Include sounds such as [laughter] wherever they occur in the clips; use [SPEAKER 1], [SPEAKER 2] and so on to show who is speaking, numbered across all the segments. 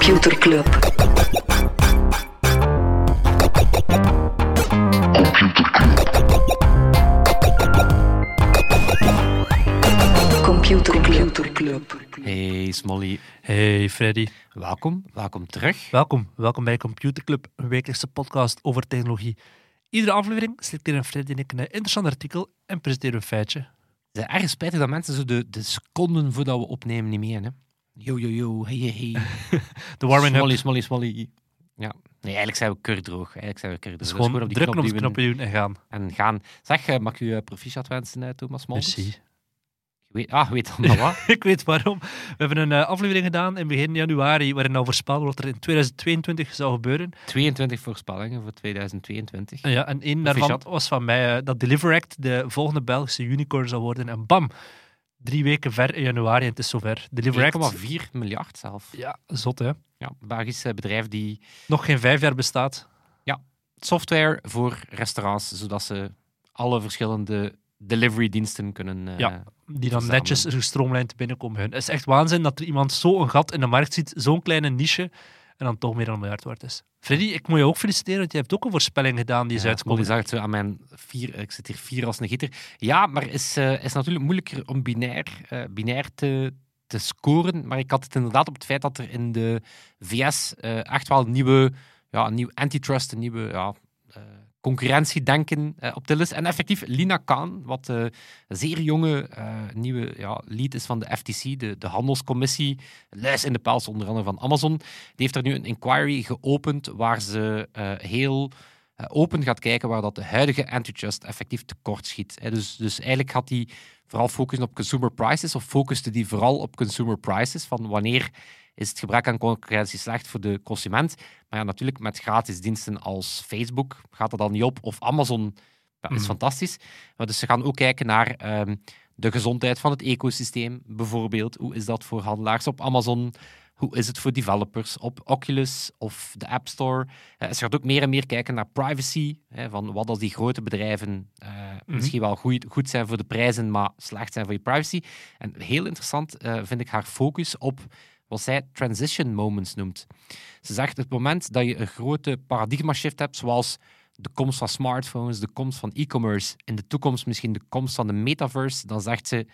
[SPEAKER 1] Computer Club. Computer Computer Club.
[SPEAKER 2] Hey Smolly,
[SPEAKER 3] Hey Freddy,
[SPEAKER 2] welkom, welkom terug.
[SPEAKER 3] welkom. Welkom bij Computer Club, een wekelijkse podcast over technologie. Iedere aflevering selecteren Freddy en ik een interessant artikel en presenteren een feitje.
[SPEAKER 2] Het is erg spijtig dat mensen zo de, de seconden voordat we opnemen niet meer. Hè? Yo, yo, yo, hey, hey, hey. [laughs]
[SPEAKER 3] De warming up
[SPEAKER 2] Smolly, Smolly, Smolly. Ja, nee, eigenlijk zijn we kurdroog. Eigenlijk zijn we kurdroog.
[SPEAKER 3] is
[SPEAKER 2] Dus
[SPEAKER 3] gewoon
[SPEAKER 2] op die
[SPEAKER 3] drukken op de
[SPEAKER 2] knop
[SPEAKER 3] knoppen
[SPEAKER 2] duwen
[SPEAKER 3] doen en gaan.
[SPEAKER 2] En gaan. Zeg, eh, mag ik u eh, proficiat wensen, eh, Thomas Moltens?
[SPEAKER 3] Merci.
[SPEAKER 2] Je Weet, ah, je weet dan nog wat? [laughs]
[SPEAKER 3] Ik weet waarom. We hebben een aflevering gedaan in begin januari waarin al voorspelde wat er in 2022 zou gebeuren.
[SPEAKER 2] 22 voorspellingen voor 2022.
[SPEAKER 3] En, ja, en één daarvan was van mij dat Deliver Act de volgende Belgische unicorn zou worden. En bam, drie weken ver in januari en het is zover. Deliver Act,
[SPEAKER 2] 1,4 miljard zelf.
[SPEAKER 3] ja, zot hè.
[SPEAKER 2] Ja, Belgisch eh, bedrijf die
[SPEAKER 3] Nog geen vijf jaar bestaat.
[SPEAKER 2] software voor restaurants, zodat ze alle verschillende delivery diensten kunnen eh,
[SPEAKER 3] Ja. die dan netjes gestroomlijnd binnenkomen. Het is echt waanzin dat er iemand zo een gat in de markt ziet, zo'n kleine niche, en dan toch meer dan een miljard waard is. Freddy, ik moet je ook feliciteren, want je hebt ook een voorspelling gedaan die is
[SPEAKER 2] Ja,
[SPEAKER 3] uitgekomen.
[SPEAKER 2] Molly zag aan mijn vier. Ik zit hier vier als een gieter. Ja, maar is, eh, is natuurlijk moeilijker om binair, eh, binair te, te scoren. Maar ik had het inderdaad op het feit dat er in de VS eh, echt wel een nieuwe, ja, een nieuw antitrust, een nieuwe ja, concurrentiedenken eh, op til is. En effectief, Lina Khan, wat een zeer jonge eh, nieuwe ja, lead is van de FTC, de, de handelscommissie, luis in de pels onder andere van Amazon, die heeft er nu een inquiry geopend waar ze heel open gaat kijken waar dat de huidige antitrust effectief tekort schiet. Dus, dus eigenlijk gaat hij vooral focussen op consumer prices, of focuste die vooral op consumer prices, van wanneer is het gebrek aan concurrentie slecht voor de consument. Maar ja, natuurlijk met gratis diensten als Facebook gaat dat dan niet op, of Amazon ja, is
[SPEAKER 3] Mhm.
[SPEAKER 2] fantastisch. Maar dus ze gaan ook kijken naar ehm, de gezondheid van het ecosysteem, bijvoorbeeld. Hoe is dat voor handelaars op Amazon? Hoe is het voor developers op Oculus of de App Store? Eh, ze gaat ook meer en meer kijken naar privacy. Hè, van wat als die grote bedrijven eh, misschien wel goed, goed zijn voor de prijzen, maar slecht zijn voor je privacy. En heel interessant eh, vind ik haar focus op wat zij transition moments noemt. Ze zegt het moment dat je een grote paradigma shift hebt, zoals de komst van smartphones, de komst van e-commerce, in de toekomst misschien de komst van de metaverse, dan zegt ze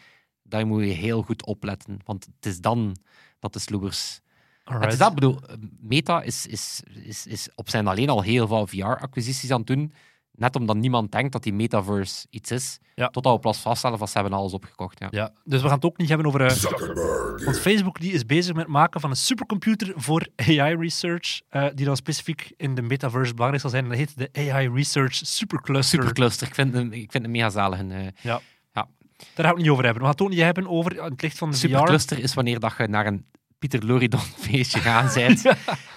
[SPEAKER 2] dat je moet je heel goed opletten, want het is dan dat de sloebers het is dat, bedoel, Meta is, is, is, is op zijn alleen al heel veel VR-acquisities aan het doen. Net omdat niemand denkt dat die metaverse iets is.
[SPEAKER 3] Ja.
[SPEAKER 2] Totdat we plots vaststellen van ze hebben alles opgekocht. Ja.
[SPEAKER 3] Ja, dus we gaan het ook niet hebben over... eh, want Facebook die is bezig met het maken van een supercomputer voor AI-research, eh, die dan specifiek in de metaverse belangrijk zal zijn. En dat heet de AI Research Supercluster.
[SPEAKER 2] Supercluster, ik vind hem, ik vind hem mega zalig. Een, eh,
[SPEAKER 3] Ja.
[SPEAKER 2] Ja.
[SPEAKER 3] Daar gaan we het niet over hebben. We gaan het ook niet hebben over in het licht van de VR.
[SPEAKER 2] Supercluster is wanneer dat je naar een Pieter Loridon feestje [laughs] gaan bent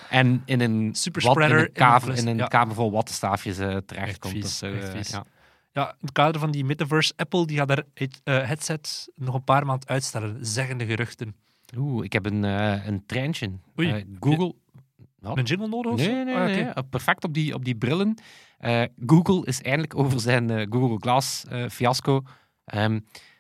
[SPEAKER 2] en in een,
[SPEAKER 3] Superspreader
[SPEAKER 2] wat, in een, kamer,
[SPEAKER 3] in een
[SPEAKER 2] in een
[SPEAKER 3] ja.
[SPEAKER 2] kamer vol wattenstaafjes eh, terechtkomt. Eh, ja.
[SPEAKER 3] Ja, in het kader van die metaverse, Apple die gaat het eh, headset nog een paar maanden uitstellen, zeggen de geruchten.
[SPEAKER 2] Oeh, ik heb een, eh, een treintje.
[SPEAKER 3] Oei.
[SPEAKER 2] Google... Wat?
[SPEAKER 3] Een jingle nodig?
[SPEAKER 2] Nee, nee, nee.
[SPEAKER 3] Ah,
[SPEAKER 2] nee. Uh, Perfect op die, op die brillen. Google is eindelijk over zijn Google Glass fiasco. Ehm,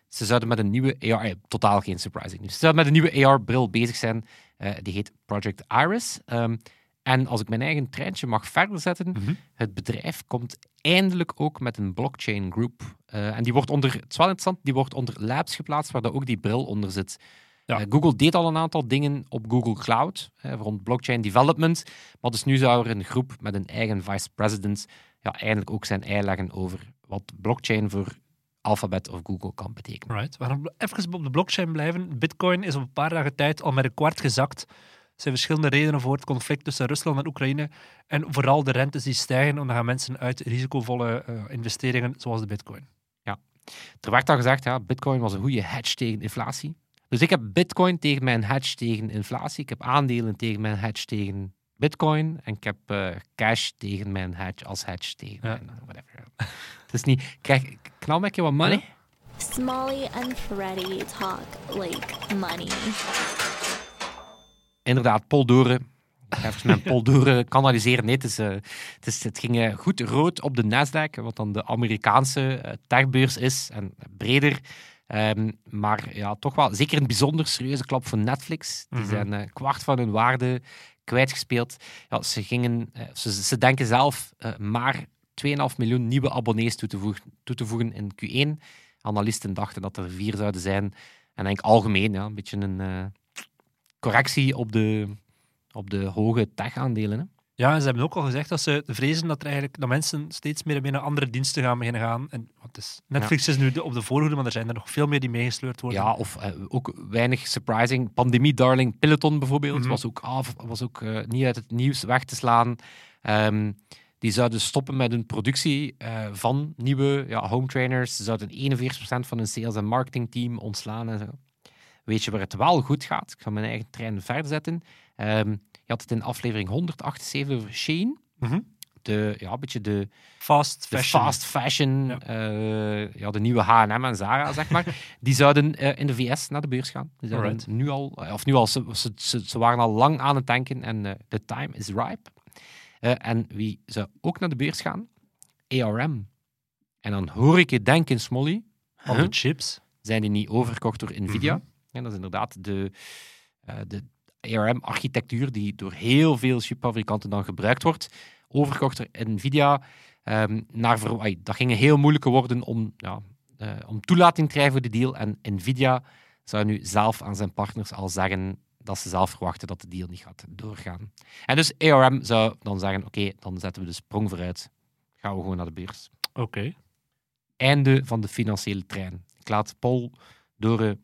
[SPEAKER 2] ze zouden met een nieuwe AR... totaal geen surprising nieuws. Ze zouden met een nieuwe AR-bril bezig zijn. Eh, die heet Project Iris. Ehm, en als ik mijn eigen treintje mag verder zetten,
[SPEAKER 3] Mhm.
[SPEAKER 2] het bedrijf komt eindelijk ook met een blockchain group. Eh, en die wordt onder, het is wel interessant, die wordt onder labs geplaatst, waar daar ook die bril onder zit.
[SPEAKER 3] Ja.
[SPEAKER 2] Eh, Google deed al een aantal dingen op Google Cloud, rond blockchain development. Maar dus nu zou er een groep met een eigen vice president ja, eindelijk ook zijn ei leggen over wat blockchain voor Alphabet of Google kan betekenen.
[SPEAKER 3] Right. We gaan even op de blockchain blijven. Bitcoin is op een paar dagen tijd al met een kwart gezakt. Er zijn verschillende redenen voor het conflict tussen Rusland en Oekraïne. En vooral de rentes die stijgen, en dan gaan mensen uit risicovolle eh, investeringen, zoals de bitcoin.
[SPEAKER 2] Er werd al gezegd, ja, bitcoin was een goede hedge tegen inflatie. Dus ik heb bitcoin tegen mijn hedge tegen inflatie. Ik heb aandelen tegen mijn hedge tegen bitcoin. En ik heb eh, cash tegen mijn hedge als hedge tegen
[SPEAKER 3] Ja.
[SPEAKER 2] mijn, whatever. Het is niet, kijk, knal met je wat money.
[SPEAKER 4] Smalley and Freddy talk like money.
[SPEAKER 2] Inderdaad, Poldoren. [laughs] Ik ga even mijn Poldoren kanaliseren. Nee, het, is, eh, het, is, het ging eh, goed rood op de Nasdaq, wat dan de Amerikaanse eh, techbeurs is. En breder Ehm, maar ja, toch wel zeker een bijzonder serieuze klap voor Netflix. Die
[SPEAKER 3] Mhm.
[SPEAKER 2] zijn een kwart van hun waarde kwijtgespeeld. Ja, ze, gingen, eh, ze, ze denken zelf eh, maar 2,5 miljoen nieuwe abonnees toe te, voegen, toe te voegen in Q1. Analisten dachten dat er vier zouden zijn. En denk algemeen ja, een beetje een eh, correctie op de, op de hoge tech-aandelen.
[SPEAKER 3] Ja, en ze hebben ook al gezegd dat ze vrezen dat, er eigenlijk, dat mensen steeds meer naar andere diensten gaan beginnen gaan. En, want is, Netflix is nu de- op de voorhoede, maar er zijn er nog veel meer die meegesleurd worden.
[SPEAKER 2] Ja, of eh, ook weinig surprising. Pandemie-darling Peloton bijvoorbeeld
[SPEAKER 3] Mhm.
[SPEAKER 2] was ook, af, was ook eh, niet uit het nieuws weg te slaan. Ehm, die zouden stoppen met hun productie eh, van nieuwe ja, home trainers. Ze zouden 41% van hun sales- en marketingteam ontslaan en zo. Weet je waar het wel goed gaat? Ik ga mijn eigen trein verder zetten. Je had het in aflevering 178 over Shein.
[SPEAKER 3] Mhm.
[SPEAKER 2] De, ja, een beetje de,
[SPEAKER 3] Fast
[SPEAKER 2] de
[SPEAKER 3] fashion.
[SPEAKER 2] fast fashion,
[SPEAKER 3] Ja.
[SPEAKER 2] ja. ja, de nieuwe H&M en Zara, zeg maar, [laughs] die zouden eh, in de VS naar de beurs gaan. Die zouden nu al, eh, of nu al, ze, ze, waren al lang aan het denken en eh, the time is ripe. Eh, en wie zou ook naar de beurs gaan? ARM. En dan hoor ik je denken, Smolly,
[SPEAKER 3] Al
[SPEAKER 2] huh?
[SPEAKER 3] de chips.
[SPEAKER 2] zijn die niet overgekocht door Nvidia?
[SPEAKER 3] Mhm.
[SPEAKER 2] En dat is inderdaad de, eh, de ARM-architectuur die door heel veel chipfabrikanten dan gebruikt wordt, overgekocht door Nvidia. ehm, naar ai, dat ging een heel moeilijke worden om, ja, eh, om toelating te krijgen voor de deal. En Nvidia zou nu zelf aan zijn partners al zeggen dat ze zelf verwachten dat de deal niet gaat doorgaan. En dus ARM zou dan zeggen, oké, dan zetten we de sprong vooruit. Gaan we gewoon naar de beurs
[SPEAKER 3] Oké.
[SPEAKER 2] einde van de financiële trein. Ik laat Paul door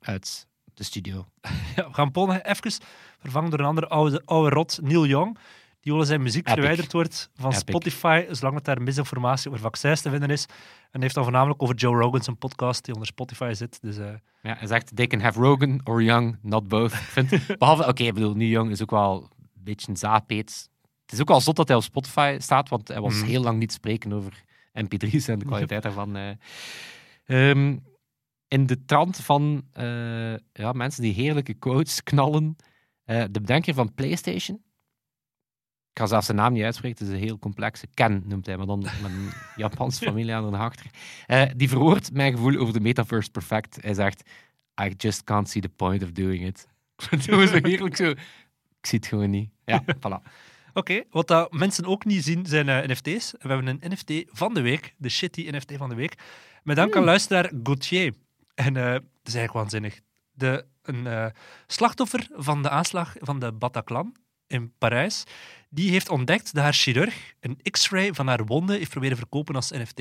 [SPEAKER 2] uit de studio. [laughs]
[SPEAKER 3] Ja, we gaan even vervangen door een andere oude, oude rot, Neil Young. Die wil zijn muziek
[SPEAKER 2] Epic.
[SPEAKER 3] verwijderd wordt van
[SPEAKER 2] Epic.
[SPEAKER 3] Spotify, zolang het daar misinformatie over vaccins te vinden is. En heeft dan voornamelijk over Joe Rogan, zijn podcast, die onder Spotify zit. Dus eh,
[SPEAKER 2] Ja, hij zegt, they can have Rogan or Young, not both. Vind, [laughs] behalve, oké, ik bedoel, nu Young is ook wel een beetje een zaadpeet. Het is ook wel zot dat hij op Spotify staat, want hij was
[SPEAKER 3] Mhm.
[SPEAKER 2] heel lang niet spreken over mp3's en de [laughs] kwaliteit daarvan. eh. Ehm, in de trant van eh, ja, mensen die heerlijke quotes knallen, eh, de bedenker van PlayStation, ik ga zelfs zijn naam niet uitspreken, het is een heel complexe. Ken noemt hij, maar dan met een [laughs] Japanse familie aan de achter. Eh, die verwoordt mijn gevoel over de metaverse perfect. Hij zegt, I just can't see the point of doing it. [laughs] Het gewoon zo heerlijk zo. Ik zie het gewoon niet. Ja, [laughs] voilà.
[SPEAKER 3] Oké, wat dat mensen ook niet zien zijn eh, NFT's. We hebben een NFT van de week, de shitty NFT van de week. Met dank aan luisteraar Gauthier. En eh dat is eigenlijk waanzinnig. De, een eh, slachtoffer van de aanslag van de Bataclan in Parijs, die heeft ontdekt dat haar chirurg een x-ray van haar wonden heeft proberen verkopen als NFT.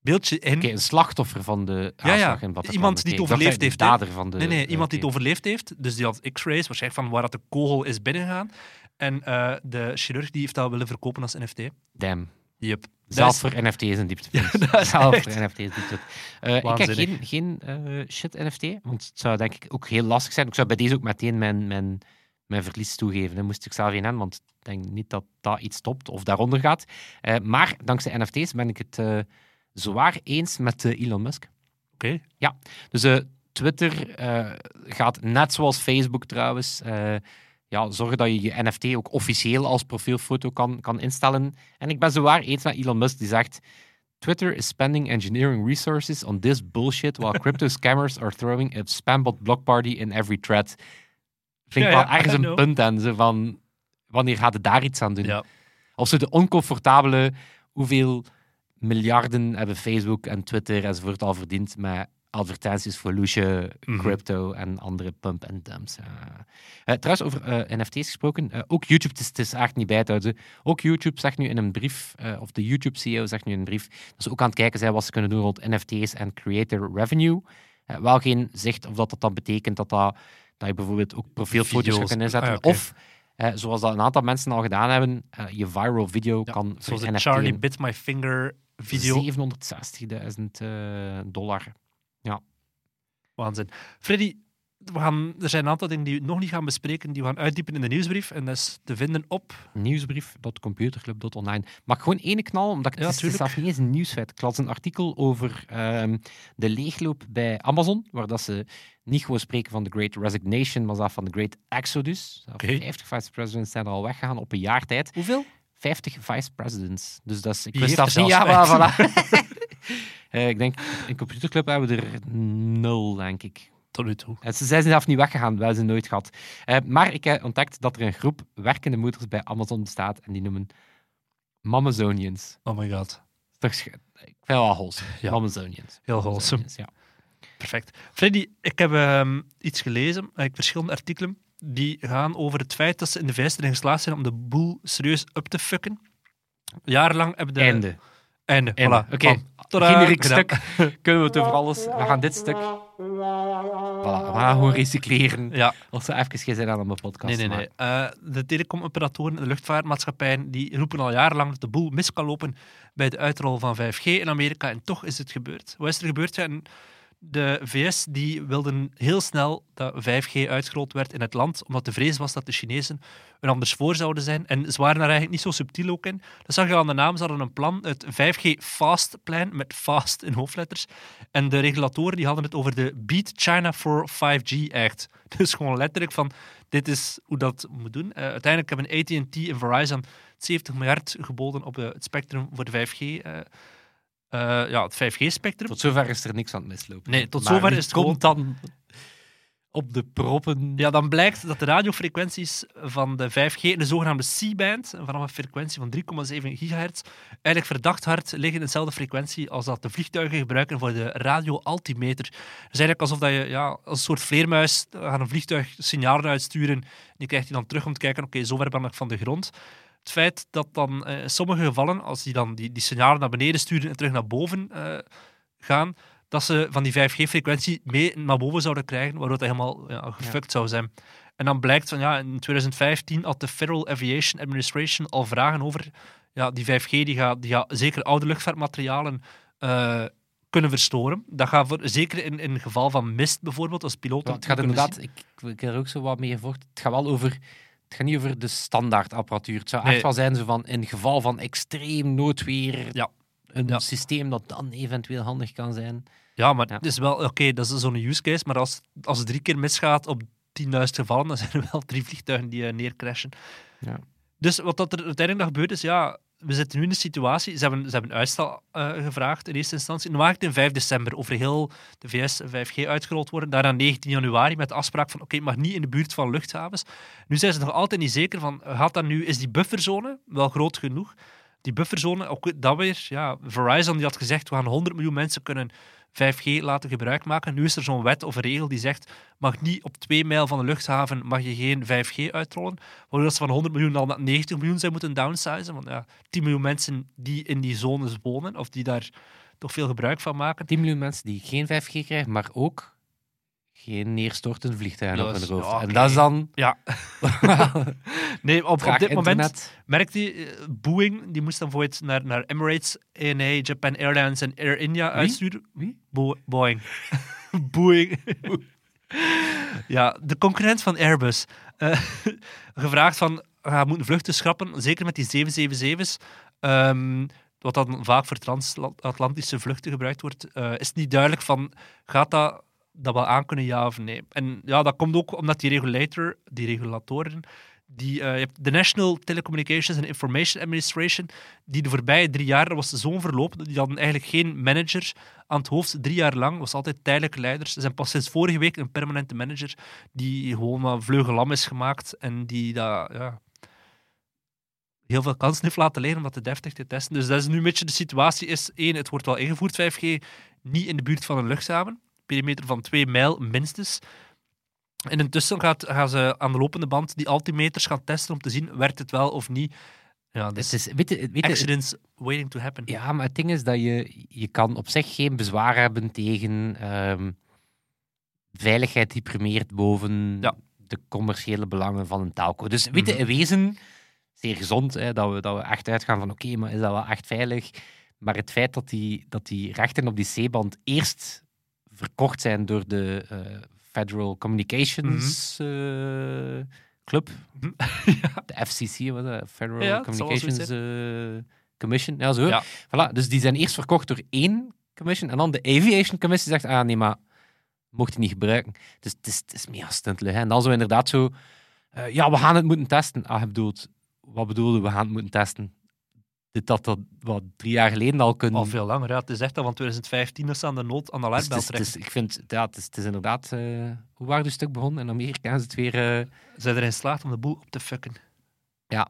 [SPEAKER 3] Beeldje in.
[SPEAKER 2] Oké, een slachtoffer van de
[SPEAKER 3] Ja, ja.
[SPEAKER 2] aanslag in Bataclan.
[SPEAKER 3] Iemand die het overleefd heeft,
[SPEAKER 2] dader van de...
[SPEAKER 3] nee, nee, iemand die het overleefd heeft. Dus die had x-rays, waarschijnlijk van waar dat de kogel is binnengegaan. En eh, de chirurg die heeft dat willen verkopen als NFT.
[SPEAKER 2] Damn.
[SPEAKER 3] Yep.
[SPEAKER 2] Zelf voor NFT's een dieptepunt.
[SPEAKER 3] Ja, is
[SPEAKER 2] Zelf voor NFT's een dieptepunt. Eh, ik heb geen, geen eh, shit NFT, want het zou denk ik ook heel lastig zijn. Ik zou bij deze ook meteen mijn, mijn, mijn verlies toegeven. Dan moest ik zelf een hebben, want ik denk niet dat dat iets stopt of daaronder gaat. Eh, maar dankzij NFT's ben ik het zwaar eens met Elon Musk.
[SPEAKER 3] Oké.
[SPEAKER 2] Dus eh, Twitter gaat net zoals Facebook trouwens. Ja, zorgen dat je je NFT ook officieel als profielfoto kan, kan instellen. En ik ben zowaar eens met Elon Musk die zegt. Twitter is spending engineering resources on this bullshit while crypto scammers are throwing a spambot block party in every thread. Vind ik
[SPEAKER 3] Ja,
[SPEAKER 2] wel
[SPEAKER 3] ja,
[SPEAKER 2] ergens een
[SPEAKER 3] know.
[SPEAKER 2] punt aan. Zo van, wanneer gaat het daar iets aan doen?
[SPEAKER 3] Ja.
[SPEAKER 2] Of zo de oncomfortabele, hoeveel miljarden hebben Facebook en Twitter enzovoort al verdiend met advertenties voor loesje,
[SPEAKER 3] Mhm.
[SPEAKER 2] crypto en andere pump en dumps. Eh, trouwens, over eh, NFT's gesproken, ook YouTube, het is, echt niet bij te houden. Ook YouTube zegt nu in een brief, of de YouTube-CEO zegt nu in een brief, dat ze ook aan het kijken zijn wat ze kunnen doen rond NFT's en creator revenue. Wel geen zicht of dat, dat dan betekent dat, dat, dat je bijvoorbeeld ook profielfoto's kunnen inzetten.
[SPEAKER 3] Ah.
[SPEAKER 2] Of zoals dat een aantal mensen al gedaan hebben, je viral video
[SPEAKER 3] Ja,
[SPEAKER 2] kan
[SPEAKER 3] Zoals de Charlie Bit My Finger video.
[SPEAKER 2] 760.000 eh, dollar.
[SPEAKER 3] Waanzin. Freddy, we gaan, er zijn een aantal dingen die we nog niet gaan bespreken, die we gaan uitdiepen in de nieuwsbrief. En dat is te vinden op...
[SPEAKER 2] Nieuwsbrief.computerclub.online. Mag ik gewoon ene knal? Omdat ik,
[SPEAKER 3] Ja,
[SPEAKER 2] het, is, zelfs niet eens een nieuwsfeit. Ik las een artikel over ehm, de leegloop bij Amazon, waar dat ze niet gewoon spreken van de Great Resignation, maar zelfs van de Great Exodus.
[SPEAKER 3] Oké.
[SPEAKER 2] 50 vice presidents zijn er al weggegaan op een jaar tijd.
[SPEAKER 3] Hoeveel?
[SPEAKER 2] 50 vice presidents. Dus dat is, ik wist dat niet. Ja, voilà. [laughs] Eh, ik denk, in computerclub hebben we er nul, denk ik.
[SPEAKER 3] Tot nu toe.
[SPEAKER 2] En ze zijn zelf niet weggegaan, we hebben ze nooit gehad. Eh, maar ik heb ontdekt dat er een groep werkende moeders bij Amazon bestaat en die noemen Mamazonians.
[SPEAKER 3] Oh my god.
[SPEAKER 2] Toch, ik vind het wel wholesome.
[SPEAKER 3] Ja.
[SPEAKER 2] Mamazonians.
[SPEAKER 3] Heel wholesome.
[SPEAKER 2] Ja.
[SPEAKER 3] Perfect. Freddy, ik heb ehm, iets gelezen, eigenlijk verschillende artikelen, die gaan over het feit dat ze in de VS erin geslaagd zijn om de boel serieus up te fucken. Jarenlang hebben de...
[SPEAKER 2] Einde.
[SPEAKER 3] Einde.
[SPEAKER 2] Einde.
[SPEAKER 3] Voilà.
[SPEAKER 2] Oké, generiek
[SPEAKER 3] gedaan.
[SPEAKER 2] stuk. [laughs] Kunnen we het over alles... We gaan dit stuk... Voilà, we gaan gewoon recycleren.
[SPEAKER 3] Ja,
[SPEAKER 2] Als we even geen zin aan een podcast
[SPEAKER 3] nee, nee, nee. Eh, de telecomoperatoren en de luchtvaartmaatschappijen die roepen al jarenlang dat de boel mis kan lopen bij de uitrol van 5G in Amerika. En toch is het gebeurd. Wat is er gebeurd? Ja, en de VS die wilden heel snel dat 5G uitgerold werd in het land, omdat de vrees was dat de Chinezen er anders voor zouden zijn. En ze waren daar eigenlijk niet zo subtiel ook in. Dat zag je aan de naam. Ze hadden een plan, het 5G Fast Plan, met fast in hoofdletters. En de regulatoren die hadden het over de Beat China for 5G Act. Dus gewoon letterlijk van, dit is hoe dat moet doen. Eh, uiteindelijk hebben AT&T en Verizon 70 miljard geboden op eh, het spectrum voor de 5G. eh, eh, ja, het 5G-spectrum.
[SPEAKER 2] Tot zover is er niks aan het mislopen.
[SPEAKER 3] Nee, tot
[SPEAKER 2] Maar
[SPEAKER 3] zover is het
[SPEAKER 2] komt dan op de proppen.
[SPEAKER 3] Ja, dan blijkt dat de radiofrequenties van de 5G, de zogenaamde C-band, vanaf een frequentie van 3,7 gigahertz, eigenlijk verdacht hard liggen in dezelfde frequentie als dat de vliegtuigen gebruiken voor de radio-altimeter. Het is eigenlijk alsof dat je ja, als een soort vleermuis gaat een vliegtuig signalen uitsturen en die krijgt hij dan terug om te kijken, oké, zo ver ben ik van de grond. Het feit dat dan eh, in sommige gevallen, als die dan die, die signalen naar beneden sturen en terug naar boven eh, gaan, dat ze van die 5G-frequentie mee naar boven zouden krijgen, waardoor dat helemaal ja, gefuckt zou zijn. En dan blijkt van ja, in 2015 had de Federal Aviation Administration al vragen over ja, die 5G, die gaat, die gaat zeker oude luchtvaartmaterialen eh, kunnen verstoren. Dat gaat voor, zeker in, in het geval van mist bijvoorbeeld, als piloten.
[SPEAKER 2] Want het gaat inderdaad, ik, ik heb er ook zo wat mee gevochten. Het gaat wel over. Het gaat niet over de standaard apparatuur. Het zou
[SPEAKER 3] Nee.
[SPEAKER 2] echt wel zijn zo van in geval van extreem noodweer.
[SPEAKER 3] Ja.
[SPEAKER 2] Een
[SPEAKER 3] Ja.
[SPEAKER 2] systeem dat dan eventueel handig kan zijn.
[SPEAKER 3] Ja, maar
[SPEAKER 2] Ja.
[SPEAKER 3] het is wel, oké, dat is zo'n use case, maar als, als het drie keer misgaat op 10.000 gevallen, dan zijn er wel drie vliegtuigen die eh, neercrashen.
[SPEAKER 2] Ja.
[SPEAKER 3] Dus wat dat er uiteindelijk nog gebeurd is, ja, we zitten nu in de situatie, ze hebben, ze hebben uitstel eh, gevraagd in eerste instantie. Het in 5 december over heel de VS 5G uitgerold worden. Daarna 19 januari met de afspraak van oké, mag niet in de buurt van luchthavens. Nu zijn ze nog altijd niet zeker van, gaat dat nu, is die bufferzone wel groot genoeg? Die bufferzone, ook dat weer, ja, Verizon die had gezegd, we gaan 100 miljoen mensen kunnen 5G laten gebruik maken. Nu is er zo'n wet of regel die zegt, mag niet op twee mijl van de luchthaven mag je geen 5G uitrollen. Waardoor ze van 100 miljoen al naar 90 miljoen zijn moeten downsizen. Want ja, 10 miljoen mensen die in die zones wonen, of die daar toch veel gebruik van maken.
[SPEAKER 2] 10 miljoen mensen die geen 5G krijgen, maar ook geen neerstortende vliegtuigen
[SPEAKER 3] Ja,
[SPEAKER 2] op hun hoofd.
[SPEAKER 3] ja,
[SPEAKER 2] En dat is dan
[SPEAKER 3] Ja, [laughs] nee, op, op dit moment merkt die eh, Boeing, die moest dan bijvoorbeeld naar, naar Emirates, ANA, Japan Airlines en Air India uitsturen.
[SPEAKER 2] Wie?
[SPEAKER 3] Bo- Boeing. [laughs] Boeing. ja, de concurrent van Airbus. Eh, [laughs] gevraagd van, ga moeten vluchten schrappen, zeker met die 777's. Ehm, wat dan vaak voor transatlantische vluchten gebruikt wordt, eh, is niet duidelijk van, gaat dat dat wel aan kunnen, ja of nee? En ja, dat komt ook omdat die regulator, die regulatoren, die, eh, je hebt de National Telecommunications and Information Administration, die de voorbije drie jaar, was zo'n verloop, die hadden eigenlijk geen manager aan het hoofd, drie jaar lang, was altijd tijdelijke leiders. Er zijn pas sinds vorige week een permanente manager die gewoon vleugelam is gemaakt en die dat, ja, heel veel kansen heeft laten liggen om dat te deftig te testen. Dus dat is nu een beetje de situatie. Is één, het wordt wel ingevoerd, 5G, niet in de buurt van een luchthaven. Perimeter van twee mijl minstens. En intussen gaat, gaan ze aan de lopende band die altimeters gaan testen om te zien, werkt het wel of niet. Ja,
[SPEAKER 2] Het
[SPEAKER 3] dus
[SPEAKER 2] is, weet je, weet je,
[SPEAKER 3] accidents waiting to happen.
[SPEAKER 2] Ja, maar het ding is dat je, je kan op zich geen bezwaar hebben tegen ehm, veiligheid die primeert boven
[SPEAKER 3] Ja.
[SPEAKER 2] de commerciële belangen van een telco. Dus weet je,
[SPEAKER 3] Mhm.
[SPEAKER 2] in wezen, zeer gezond, hè, dat, we, dat we echt uitgaan van oké, maar is dat wel echt veilig? Maar het feit dat die, dat die rechten op die C-band eerst verkocht zijn door de eh, Federal Communications
[SPEAKER 3] Mhm.
[SPEAKER 2] eh, Club, [laughs] de FCC, wat is dat? Federal
[SPEAKER 3] Ja, wel zoiets
[SPEAKER 2] Communications eh, Commission, ja zo.
[SPEAKER 3] Ja.
[SPEAKER 2] Voilà, dus die zijn eerst verkocht door één commission en dan de Aviation Commission zegt, ah nee, maar mocht je niet gebruiken. Dus het is, het is meer. Hè. En dan zo inderdaad zo, eh, ja, we gaan het moeten testen. Ah, je bedoelt, wat bedoelde we gaan het moeten testen? Dit dat dat wat drie jaar geleden al kunnen.
[SPEAKER 3] Al veel langer. Ja. Het is echt al van 2015 dat ze aan de nood aan de
[SPEAKER 2] Dus
[SPEAKER 3] alarmbel
[SPEAKER 2] het is, is- ik vind, ja, het is, het is inderdaad... eh, hoe waren het stuk begonnen? In Amerika is het weer... eh,
[SPEAKER 3] Zijn erin slaagt om de boel op te fucken.
[SPEAKER 2] Ja.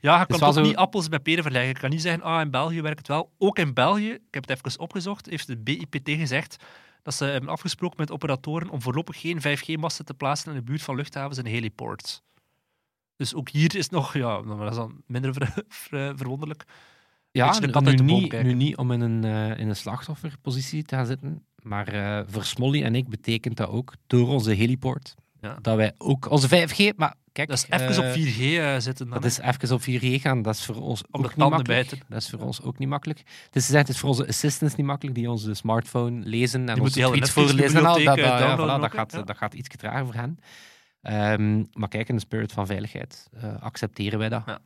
[SPEAKER 3] Ja, je kan toch
[SPEAKER 2] zo-
[SPEAKER 3] niet appels met peren vergelijken. Je kan niet zeggen, ah, in België werkt het wel. Ook in België, ik heb het even opgezocht, heeft de BIPT gezegd dat ze hebben afgesproken met operatoren om voorlopig geen 5G-masten te plaatsen in de buurt van luchthavens en heliports. Dus ook hier is nog, ja, dat is dan minder ver- [laughs] ver- verwonderlijk.
[SPEAKER 2] Ja,
[SPEAKER 3] de
[SPEAKER 2] nu, niet, nu niet om in een, eh, in een slachtofferpositie te gaan zitten, maar eh, voor Smolly en ik betekent dat ook door onze heliport
[SPEAKER 3] Ja.
[SPEAKER 2] dat wij ook onze 5G, maar kijk,
[SPEAKER 3] Dat is even
[SPEAKER 2] eh,
[SPEAKER 3] op 4G eh, zitten. Dan,
[SPEAKER 2] dat is even op 4G gaan, dat is voor ons ook niet makkelijk.
[SPEAKER 3] bijten.
[SPEAKER 2] Dat is voor ons ook niet makkelijk. Het is, het is voor onze assistants niet makkelijk, die onze smartphone lezen en
[SPEAKER 3] Die
[SPEAKER 2] onze tweets voorlezen. en al. Dat,
[SPEAKER 3] Netflix-bibliotheek,
[SPEAKER 2] dat, ja,
[SPEAKER 3] downloaden
[SPEAKER 2] voilà, dat,
[SPEAKER 3] ook,
[SPEAKER 2] gaat?
[SPEAKER 3] Ja.
[SPEAKER 2] dat gaat iets trager voor hen. Ehm, maar kijk, in de spirit van veiligheid eh, accepteren wij dat.
[SPEAKER 3] Ja.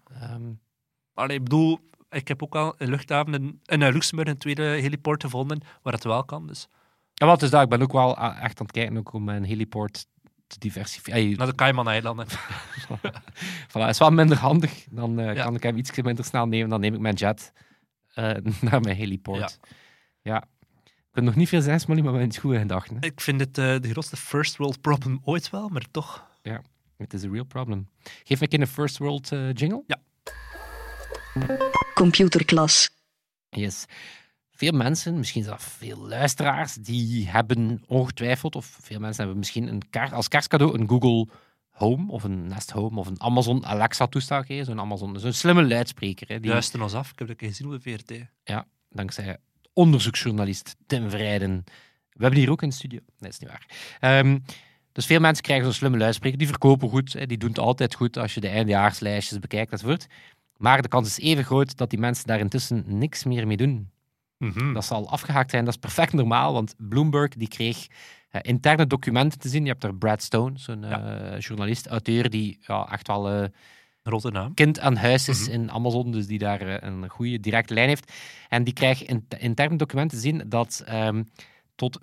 [SPEAKER 3] Allee, ik bedoel, ik heb ook al een luchthaven in, in eh, Luxemburg een tweede heliport gevonden waar het wel kan. Dus
[SPEAKER 2] Ja, wat is dat? Ik ben ook wel ah, echt aan het kijken ook om mijn heliport te diversifiëren.
[SPEAKER 3] naar de Cayman-eilanden. [laughs]
[SPEAKER 2] Voilà, is wel minder handig. Dan eh,
[SPEAKER 3] Ja.
[SPEAKER 2] kan ik hem iets minder snel nemen. Dan neem ik mijn jet eh, [laughs] naar mijn heliport. Ja. Ik kan nog niet veel zijn, maar we hebben iets goede gedachten. hè.
[SPEAKER 3] Ik vind het eh, de grootste first world problem ooit wel, maar toch.
[SPEAKER 2] Het is een real problem. Geef me een een first world eh, jingle.
[SPEAKER 1] Computerklas.
[SPEAKER 2] Yes. Veel mensen, misschien zelfs veel luisteraars, die hebben ongetwijfeld, of veel mensen hebben misschien een als kerstcadeau een Google Home of een Nest Home of een Amazon Alexa toestel gekregen. Zo'n Amazon, zo'n slimme luidspreker. Hè, die,
[SPEAKER 3] Luister ons af, ik heb dat gezien op de VRT.
[SPEAKER 2] dankzij onderzoeksjournalist Tim Vrijden. We hebben hier ook in de studio. Nee, dat is niet waar. Ehm, dus veel mensen krijgen zo'n slimme luidspreker. Die verkopen goed. Die doen het altijd goed als je de eindejaarslijstjes bekijkt enzovoort. Maar de kans is even groot dat die mensen daar intussen niks meer mee doen. Dat zal afgehaakt zijn. Dat is perfect normaal, want Bloomberg die kreeg eh, interne documenten te zien. Je hebt er Brad Stone, zo'n eh, journalist, auteur, die ja, echt wel
[SPEAKER 3] Grote naam.
[SPEAKER 2] kind aan huis is
[SPEAKER 3] Mhm.
[SPEAKER 2] in Amazon, dus die daar een goede directe lijn heeft. En die krijgt in interne documenten te zien dat ehm, tot 25%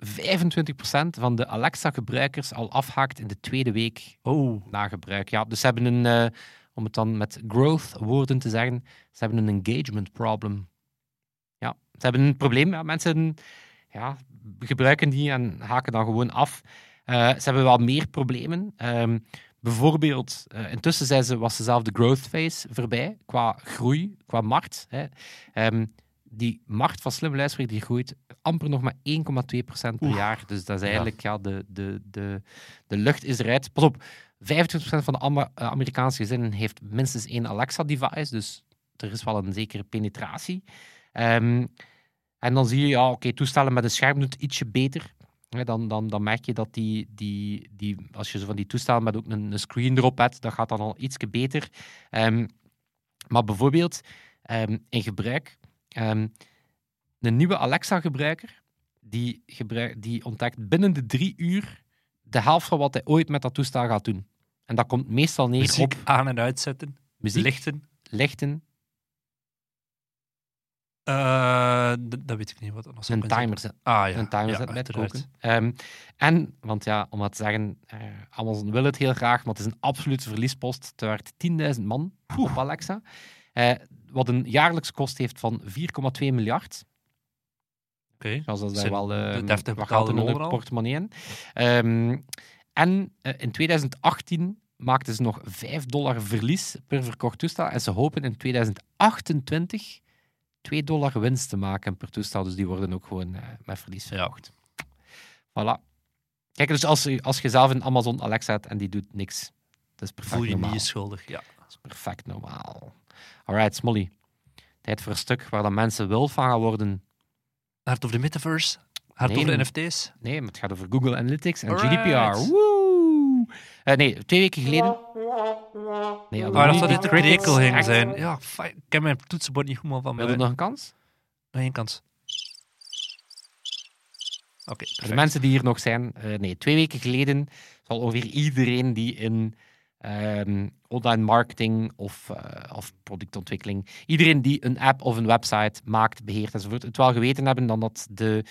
[SPEAKER 2] van de Alexa-gebruikers al afhaakt in de tweede week
[SPEAKER 3] Oh,
[SPEAKER 2] na gebruik. Ja, dus ze hebben een, eh, om het dan met growth woorden te zeggen, ze hebben een engagement problem. Ja, ze hebben een probleem. Ja, mensen ja, gebruiken die en haken dan gewoon af. Eh, ze hebben wel meer problemen. Ehm, bijvoorbeeld, eh, intussen zijn ze, was ze zelf de growth phase voorbij, qua groei, qua markt. Hè. Ehm, die markt van slimme luidspreker die groeit amper nog maar 1,2% per
[SPEAKER 3] Oeh.
[SPEAKER 2] jaar. Dus dat is eigenlijk, ja, de, de, de, de lucht is eruit. Pas op, 25% van de eh, Amerikaanse gezinnen heeft minstens één Alexa-device, dus er is wel een zekere penetratie. Ehm, en dan zie je, ja, oké, toestellen met een scherm doet ietsje beter. Dan, dan, dan merk je dat die, die, die, als je zo van die toestellen met ook een, een screen erop hebt, dat gaat dan al ietsje beter. Ehm, maar bijvoorbeeld ehm, in gebruik, ehm, een nieuwe Alexa-gebruiker, die, gebruik, die ontdekt binnen de drie uur de helft van wat hij ooit met dat toestel gaat doen. En dat komt meestal neer
[SPEAKER 3] muziek
[SPEAKER 2] op
[SPEAKER 3] aan- en uitzetten.
[SPEAKER 2] muziek,
[SPEAKER 3] Lichten.
[SPEAKER 2] lichten,
[SPEAKER 3] Eh, dat weet ik niet wat zou
[SPEAKER 2] een timer zetten.
[SPEAKER 3] zijn. Ah ja,
[SPEAKER 2] een timer
[SPEAKER 3] ja,
[SPEAKER 2] het
[SPEAKER 3] uiteraard.
[SPEAKER 2] koken. Ehm, en, want ja, om wat te zeggen, eh, Amazon wil het heel graag, maar het is een absolute verliespost. Het werkt 10.000 man op Alexa. Eh, wat een jaarlijkse kost heeft van 4,2 miljard.
[SPEAKER 3] Oké.
[SPEAKER 2] Zoals dat daar
[SPEAKER 3] Zijn
[SPEAKER 2] wel
[SPEAKER 3] de
[SPEAKER 2] eh
[SPEAKER 3] deftig betaalde
[SPEAKER 2] in de portemonnee in. Ehm, en eh, in 2018 maakten ze nog 5 dollar verlies per verkocht toestel. En ze hopen in 2028 2 dollar winst te maken per toestel. Dus die worden ook gewoon eh, met verlies verkocht. Voilà. Kijk, dus als, je- als je zelf een Amazon Alexa hebt en die doet niks, dat is perfect
[SPEAKER 3] Voel je
[SPEAKER 2] normaal.
[SPEAKER 3] niet schuldig, ja.
[SPEAKER 2] Dat is perfect normaal. Alright, Smolly. Tijd voor een stuk waar dan mensen wild van gaan worden.
[SPEAKER 3] Hard over de metaverse. Hard
[SPEAKER 2] Nee,
[SPEAKER 3] over de. NFT's.
[SPEAKER 2] Nee, maar het gaat over Google Analytics en
[SPEAKER 3] Alright.
[SPEAKER 2] GDPR. Woe! Eh, nee, twee weken geleden. Nee,
[SPEAKER 3] Oh, dat zou dit
[SPEAKER 2] de Echt.
[SPEAKER 3] zijn. Ja, ik heb mijn toetsenbord niet goed van
[SPEAKER 2] Wil
[SPEAKER 3] mij.
[SPEAKER 2] je nog een kans?
[SPEAKER 3] Nog één kans. Oké,
[SPEAKER 2] de mensen die hier nog zijn. eh, nee, twee weken geleden zal ongeveer iedereen die in ehm, online marketing of, eh, of productontwikkeling, iedereen die een app of een website maakt, beheert enzovoort, het wel geweten hebben dan dat de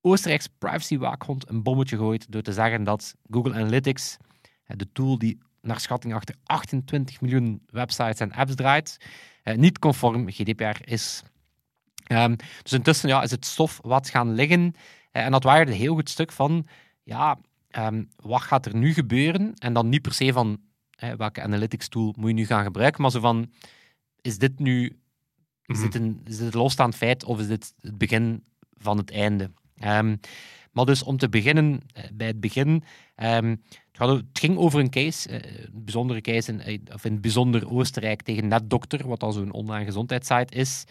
[SPEAKER 2] Oostenrijkse privacywaakhond een bommetje gooit door te zeggen dat Google Analytics, eh, de tool die naar schatting achter 28 miljoen websites en apps draait. Eh, niet conform GDPR is. Ehm, dus intussen ja, is het stof wat gaan liggen. En dat waren een heel goed stuk van, ja, ehm, wat gaat er nu gebeuren? En dan niet per se van, eh, welke analytics tool moet je nu gaan gebruiken, maar zo van, is dit nu is,
[SPEAKER 3] Mhm.
[SPEAKER 2] dit een, is dit een losstaand feit of is dit het begin van het einde? Ehm, maar dus om te beginnen, eh, bij het begin, ehm, het, ging over een case, eh, een bijzondere case, in, eh, of in het bijzonder Oostenrijk tegen NetDokter, wat al zo'n online gezondheidssite is.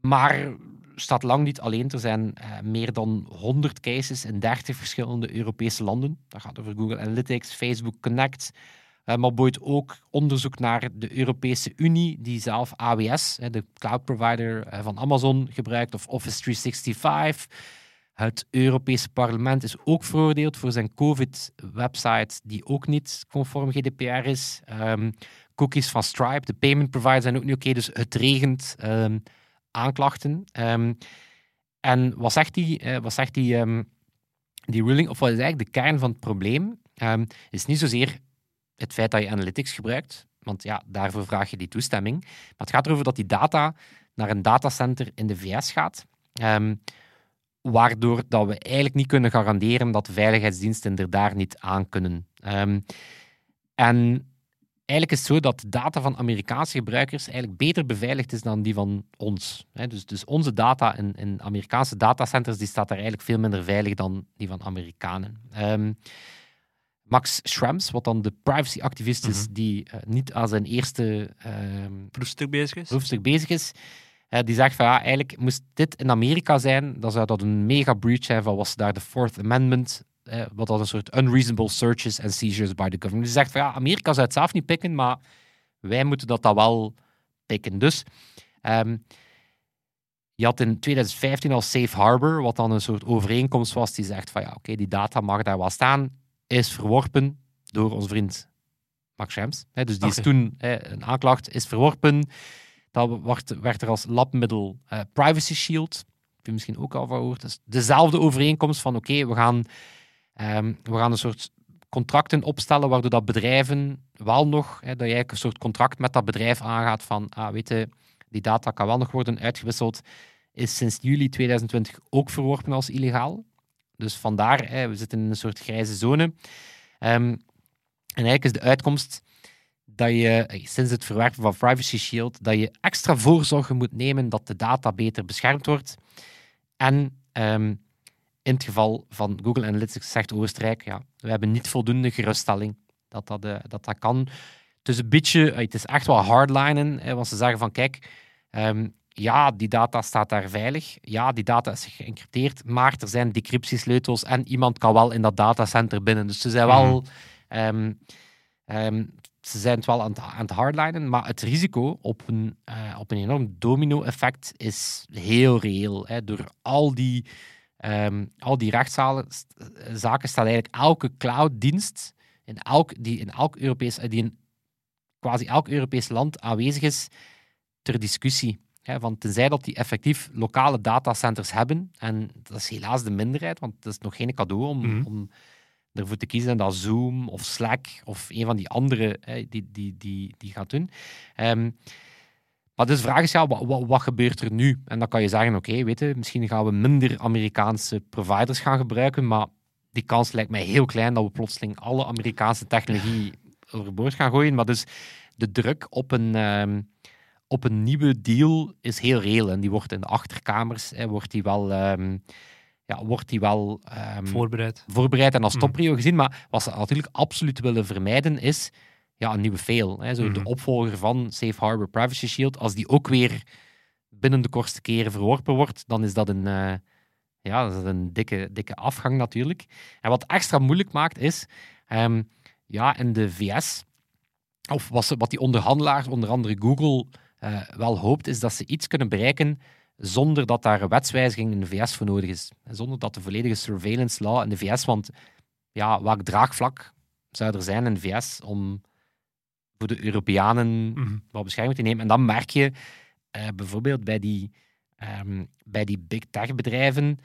[SPEAKER 2] Maar staat lang niet alleen. Er zijn eh, meer dan 100 cases in 30 verschillende Europese landen. Dat gaat over Google Analytics, Facebook Connect. eh, maar boeit ook onderzoek naar de Europese Unie, die zelf AWS, de cloud provider eh, van Amazon, gebruikt, of Office 365. Het Europese parlement is ook veroordeeld voor zijn COVID-website, die ook niet conform GDPR is. Ehm, cookies van Stripe, de payment providers, zijn ook niet oké. dus het regent ehm, aanklachten. Ehm, en wat zegt die, eh, wat zegt die, ehm, die ruling, of wat is eigenlijk de kern van het probleem? Ehm, is niet zozeer het feit dat je analytics gebruikt, want ja, daarvoor vraag je die toestemming. Maar het gaat erover dat die data naar een datacenter in de VS gaat. waardoor dat we eigenlijk niet kunnen garanderen dat de veiligheidsdiensten er daar niet aan kunnen. En eigenlijk is het zo dat de data van Amerikaanse gebruikers eigenlijk beter beveiligd is dan die van ons. Dus, dus onze data in, in Amerikaanse datacenters die staat daar eigenlijk veel minder veilig dan die van Amerikanen. Ehm, Max Schrems, wat dan de privacyactivist is, die eh, niet aan zijn eerste ehm,
[SPEAKER 3] proefstuk bezig is.
[SPEAKER 2] bezig is, die zegt van ja, eigenlijk moest dit in Amerika zijn, dan zou dat een mega breach zijn van was daar de Fourth Amendment, eh, wat dat een soort unreasonable searches and seizures by the government. Die zegt van ja, Amerika zou het zelf niet pikken, maar wij moeten dat dan wel pikken. Dus ehm, je had in 2015 al Safe Harbor, wat dan een soort overeenkomst was die zegt van ja, oké, die data mag daar wel staan, is verworpen door onze vriend Max Schrems. Dus die is toen een aanklacht, is verworpen. Dat werd, werd er als labmiddel eh, Privacy Shield. Heb je misschien ook al van gehoord. Dus dezelfde overeenkomst van oké, we, gaan, ehm, we gaan een soort contracten opstellen waardoor dat bedrijven wel nog, hè, dat eigenlijk een soort contract met dat bedrijf aangaat van, ah, weet je, die data kan wel nog worden uitgewisseld, is sinds juli 2020 ook verworpen als illegaal. Dus vandaar, hè, we zitten in een soort grijze zone. Ehm, en eigenlijk is de uitkomst dat je, eh, sinds het verwerpen van Privacy Shield, dat je extra voorzorgen moet nemen dat de data beter beschermd wordt. En ehm, in het geval van Google Analytics zegt Oostenrijk, ja, we hebben niet voldoende geruststelling dat dat, eh, dat, dat kan. Het is een beetje, eh, het is echt wel hardlinen, hè, want ze zeggen van kijk, ehm, ja, die data staat daar veilig. Ja, die data is geëncrypteerd, maar er zijn decryptiesleutels en iemand kan wel in dat datacenter binnen. Dus ze zijn wel... ehm, ehm, ze zijn het wel aan het, aan het hardlinen, maar het risico op een, eh, op een enorm domino-effect is heel reëel. Hè. Door al die, ehm, al die rechtszaken zaken staat eigenlijk elke clouddienst in elk, die in elk Europees, eh, die in quasi elk Europees land aanwezig is, ter discussie. Hè, want tenzij dat die effectief lokale datacenters hebben, en dat is helaas de minderheid, want het is nog geen cadeau om,
[SPEAKER 3] Mhm.
[SPEAKER 2] om ervoor te kiezen dat Zoom of Slack of een van die andere die, die, die, die gaat doen. Ehm, maar dus de vraag is, ja, wat, wat, wat gebeurt er nu? En dan kan je zeggen, oké, weet je, misschien gaan we minder Amerikaanse providers gaan gebruiken, maar die kans lijkt mij heel klein dat we plotseling alle Amerikaanse technologie overboord gaan gooien. Maar dus de druk op een, ehm, op een nieuwe deal is heel reëel. En die wordt in de achterkamers hè, wordt die wel, ehm, ja, wordt die wel ehm,
[SPEAKER 3] Voorbereid.
[SPEAKER 2] voorbereid en als
[SPEAKER 3] Mhm.
[SPEAKER 2] topprio gezien. Maar wat ze natuurlijk absoluut willen vermijden is ja, een nieuwe fail. Hè. Zo De
[SPEAKER 3] Mhm.
[SPEAKER 2] opvolger van Safe Harbor Privacy Shield, als die ook weer binnen de kortste keren verworpen wordt, dan is dat een, eh, ja, dat is een dikke, dikke afgang natuurlijk. En wat extra moeilijk maakt is, ehm, ja, in de VS, of wat, ze, wat die onderhandelaars, onder andere Google, eh, wel hoopt, is dat ze iets kunnen bereiken zonder dat daar een wetswijziging in de VS voor nodig is. Zonder dat de volledige surveillance law in de VS, want ja, welk draagvlak zou er zijn in de VS om voor de Europeanen
[SPEAKER 3] Mhm.
[SPEAKER 2] wat bescherming te nemen? En dan merk je eh, bijvoorbeeld bij die, ehm, bij die big tech bedrijven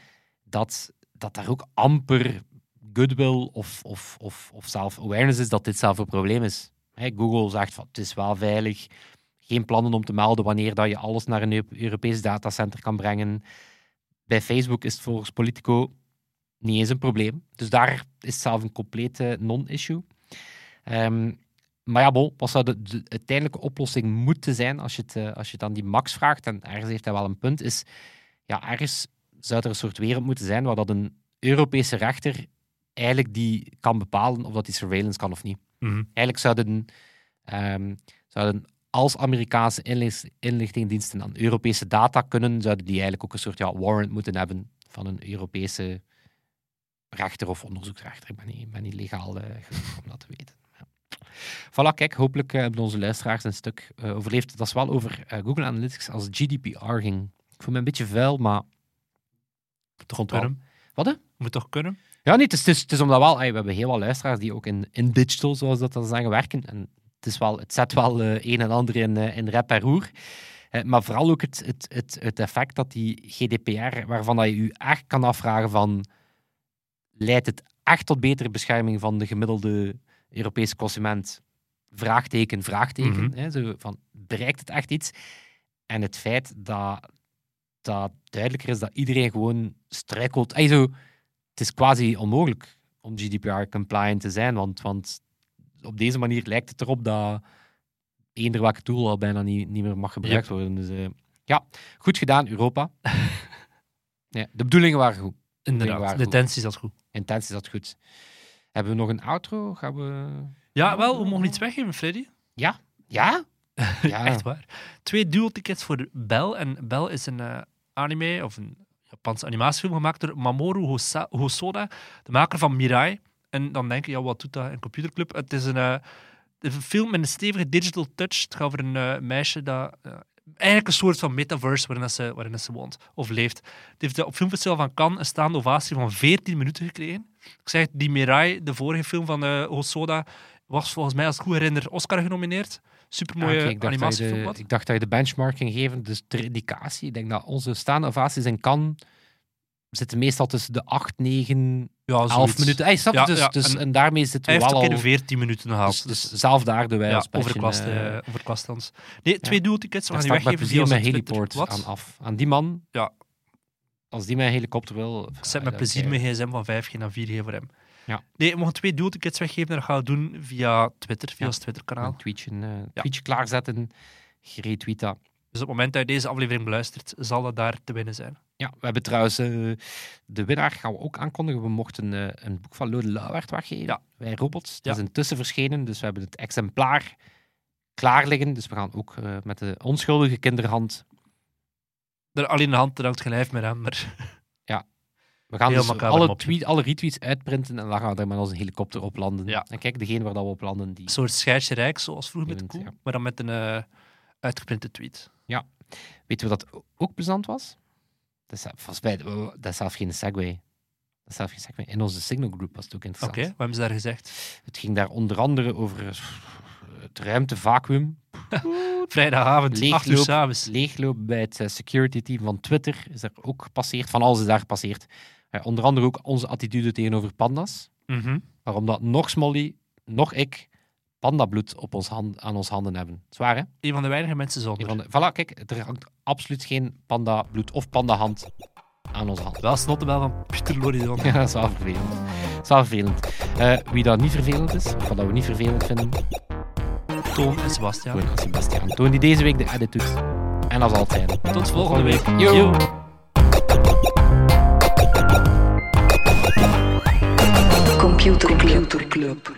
[SPEAKER 2] dat, dat daar ook amper goodwill of, of, of, of self-awareness is dat dit zelf een probleem is. Google zegt van het is wel veilig, geen plannen om te melden wanneer dat je alles naar een Eu- Europees datacenter kan brengen. Bij Facebook is het volgens Politico niet eens een probleem. Dus daar is het zelf een complete non-issue. Ehm, maar ja, bon, wat zou de, de uiteindelijke oplossing moeten zijn als je, het, eh, als je het aan die Max vraagt, en ergens heeft hij wel een punt, is ja, ergens zou er een soort wereld moeten zijn waar dat een Europese rechter eigenlijk die kan bepalen of dat die surveillance kan of niet.
[SPEAKER 3] Mhm.
[SPEAKER 2] Eigenlijk zouden, ehm, zouden als Amerikaanse inlicht- inlichtingendiensten aan Europese data kunnen, zouden die eigenlijk ook een soort ja, warrant moeten hebben van een Europese rechter of onderzoeksrechter. Ik ben niet, ben niet legaal eh, genoeg om dat te weten. Voilà, kijk, hopelijk eh, hebben onze luisteraars een stuk eh, overleefd. Dat is wel over eh, Google Analytics als GDPR ging. Ik voel me een beetje vuil, maar...
[SPEAKER 3] Toch kunnen.
[SPEAKER 2] Wat, hè?
[SPEAKER 3] Moet toch kunnen?
[SPEAKER 2] Ja, nee, het is, het is, omdat wel, we hebben heel wat luisteraars die ook in, in digital, zoals dat dan zeggen, werken. En het, is wel, het zet wel eh, een en ander in, eh, in rep en roer. Maar vooral ook het, het, het, het effect dat die GDPR, waarvan dat je je echt kan afvragen van, leidt het echt tot betere bescherming van de gemiddelde Europese consument? Vraagteken, vraagteken.
[SPEAKER 3] Mhm.
[SPEAKER 2] hè, zo van, bereikt het echt iets? En het feit dat, dat duidelijker is dat iedereen gewoon struikelt. Ey, zo, het is quasi onmogelijk om GDPR-compliant te zijn, want, want op deze manier lijkt het erop dat eender welke tool al bijna niet, niet meer mag gebruikt worden. Dus eh, ja, goed gedaan, Europa. [laughs] ja, de bedoelingen waren goed.
[SPEAKER 3] Inderdaad. De
[SPEAKER 2] goed.
[SPEAKER 3] tensie zat goed.
[SPEAKER 2] Intentie zat goed. Hebben we nog een outro? Gaan we...
[SPEAKER 3] Ja, wel, we mogen iets weggeven, Freddy.
[SPEAKER 2] Ja? Ja? [laughs] Ja.
[SPEAKER 3] Echt waar. Twee dual-tickets voor Bell. En Bell is een eh, anime, of een Japanse animatiefilm gemaakt door Mamoru Hosa- Hosoda, de maker van Mirai. En dan denk je, ja, wat doet dat in Computerclub? Het is een, eh, een film met een stevige digital touch. Het gaat over een eh, meisje dat... eigenlijk een soort van metaverse waarin, dat ze, waarin dat ze woont of leeft. Het heeft op Filmfestival van Cannes een staande ovatie van 14 minuten gekregen. Ik zeg, die Mirai, de vorige film van eh, Hosoda, was volgens mij, als ik goed herinner, Oscar genomineerd. Supermooie
[SPEAKER 2] oké, ik, dacht dat je
[SPEAKER 3] animatiefilm.
[SPEAKER 2] de, ik dacht dat je de benchmark ging geven, dus ter indicatie. Ik denk dat onze staande ovaties in Cannes zitten meestal tussen de 8, 9,
[SPEAKER 3] Ja,
[SPEAKER 2] 11
[SPEAKER 3] zoiets.
[SPEAKER 2] minuten. Hey, snap je?
[SPEAKER 3] Ja,
[SPEAKER 2] dus,
[SPEAKER 3] ja,
[SPEAKER 2] dus,
[SPEAKER 3] en
[SPEAKER 2] en, daarmee zitten
[SPEAKER 3] Hij
[SPEAKER 2] we wel al...
[SPEAKER 3] de 14 minuten gehaald.
[SPEAKER 2] Dus, dus zelf daar de wij als
[SPEAKER 3] overklast, overklast dan. Nee, twee dueltickets. We gaan die
[SPEAKER 2] met
[SPEAKER 3] weggeven
[SPEAKER 2] plezier
[SPEAKER 3] Twitter.
[SPEAKER 2] heliport aan af. Aan die man,
[SPEAKER 3] Ja.
[SPEAKER 2] als die mijn helikopter wil...
[SPEAKER 3] Ik zet met plezier mijn gsm van 5G naar 4G voor hem.
[SPEAKER 2] Ja.
[SPEAKER 3] Nee, we mogen twee dueltickets weggeven en dat gaan we doen via Twitter, via ons Twitter-kanaal.
[SPEAKER 2] Een tweetje, eh, tweetje klaarzetten, geretweet dat.
[SPEAKER 3] Dus op het moment dat je deze aflevering beluistert, zal dat daar te winnen zijn.
[SPEAKER 2] Ja, we hebben trouwens eh, de winnaar gaan we ook aankondigen. We mochten eh, een boek van Lode Lauwert weggeven.
[SPEAKER 3] Ja.
[SPEAKER 2] Wij robots. Het
[SPEAKER 3] Ja.
[SPEAKER 2] is intussen verschenen, dus we hebben het exemplaar klaar liggen. Dus we gaan ook eh, met de onschuldige kinderhand.
[SPEAKER 3] Er alleen de hand, hangt geen lijf meer aan, maar
[SPEAKER 2] We gaan
[SPEAKER 3] Heel
[SPEAKER 2] dus alle, tweet, alle retweets uitprinten en dan gaan we er met onze helikopter op landen.
[SPEAKER 3] Ja.
[SPEAKER 2] En kijk, degene waar dat we op landen, die...
[SPEAKER 3] een soort scheidje rijk, zoals vroeger met de koe,
[SPEAKER 2] ja.
[SPEAKER 3] maar dan met een uitgeprinte tweet.
[SPEAKER 2] Weet je wat dat ook plezant was? Dat is, volgens mij, dat is zelf geen segway. Dat is zelf geen segway. In onze signal group was het ook
[SPEAKER 3] Oké,
[SPEAKER 2] interessant.
[SPEAKER 3] wat hebben ze daar gezegd?
[SPEAKER 2] Het ging daar onder andere over eh, het ruimtevacuüm. [laughs]
[SPEAKER 3] Vrijdagavond, 8 uur
[SPEAKER 2] Leegloop,
[SPEAKER 3] s'avonds.
[SPEAKER 2] leegloop bij het eh, security team van Twitter is er ook gepasseerd. Van alles is daar gepasseerd. Eh, onder andere ook onze attitude tegenover panda's.
[SPEAKER 3] Mhm.
[SPEAKER 2] Waarom dat nog Smolly, nog ik, pandabloed op ons hand, aan ons handen hebben. Zwaar, hè?
[SPEAKER 3] Een van de weinige mensen zonder.
[SPEAKER 2] van de, voilà, kijk, er hangt absoluut geen pandabloed of pandahand aan onze hand.
[SPEAKER 3] Wel snottebel van Pieter Loridon. [laughs]
[SPEAKER 2] Ja, dat is wel vervelend. Dat is wel vervelend. Eh, wie dat niet vervelend is, of wat dat we niet vervelend vinden,
[SPEAKER 3] Toon en Sebastian.
[SPEAKER 2] gewoon aan Sebastian. Toon die deze week de edit doet. En dat zal het zijn.
[SPEAKER 3] Tot volgende week.
[SPEAKER 2] Yo.
[SPEAKER 3] Yo.
[SPEAKER 1] Computer Club.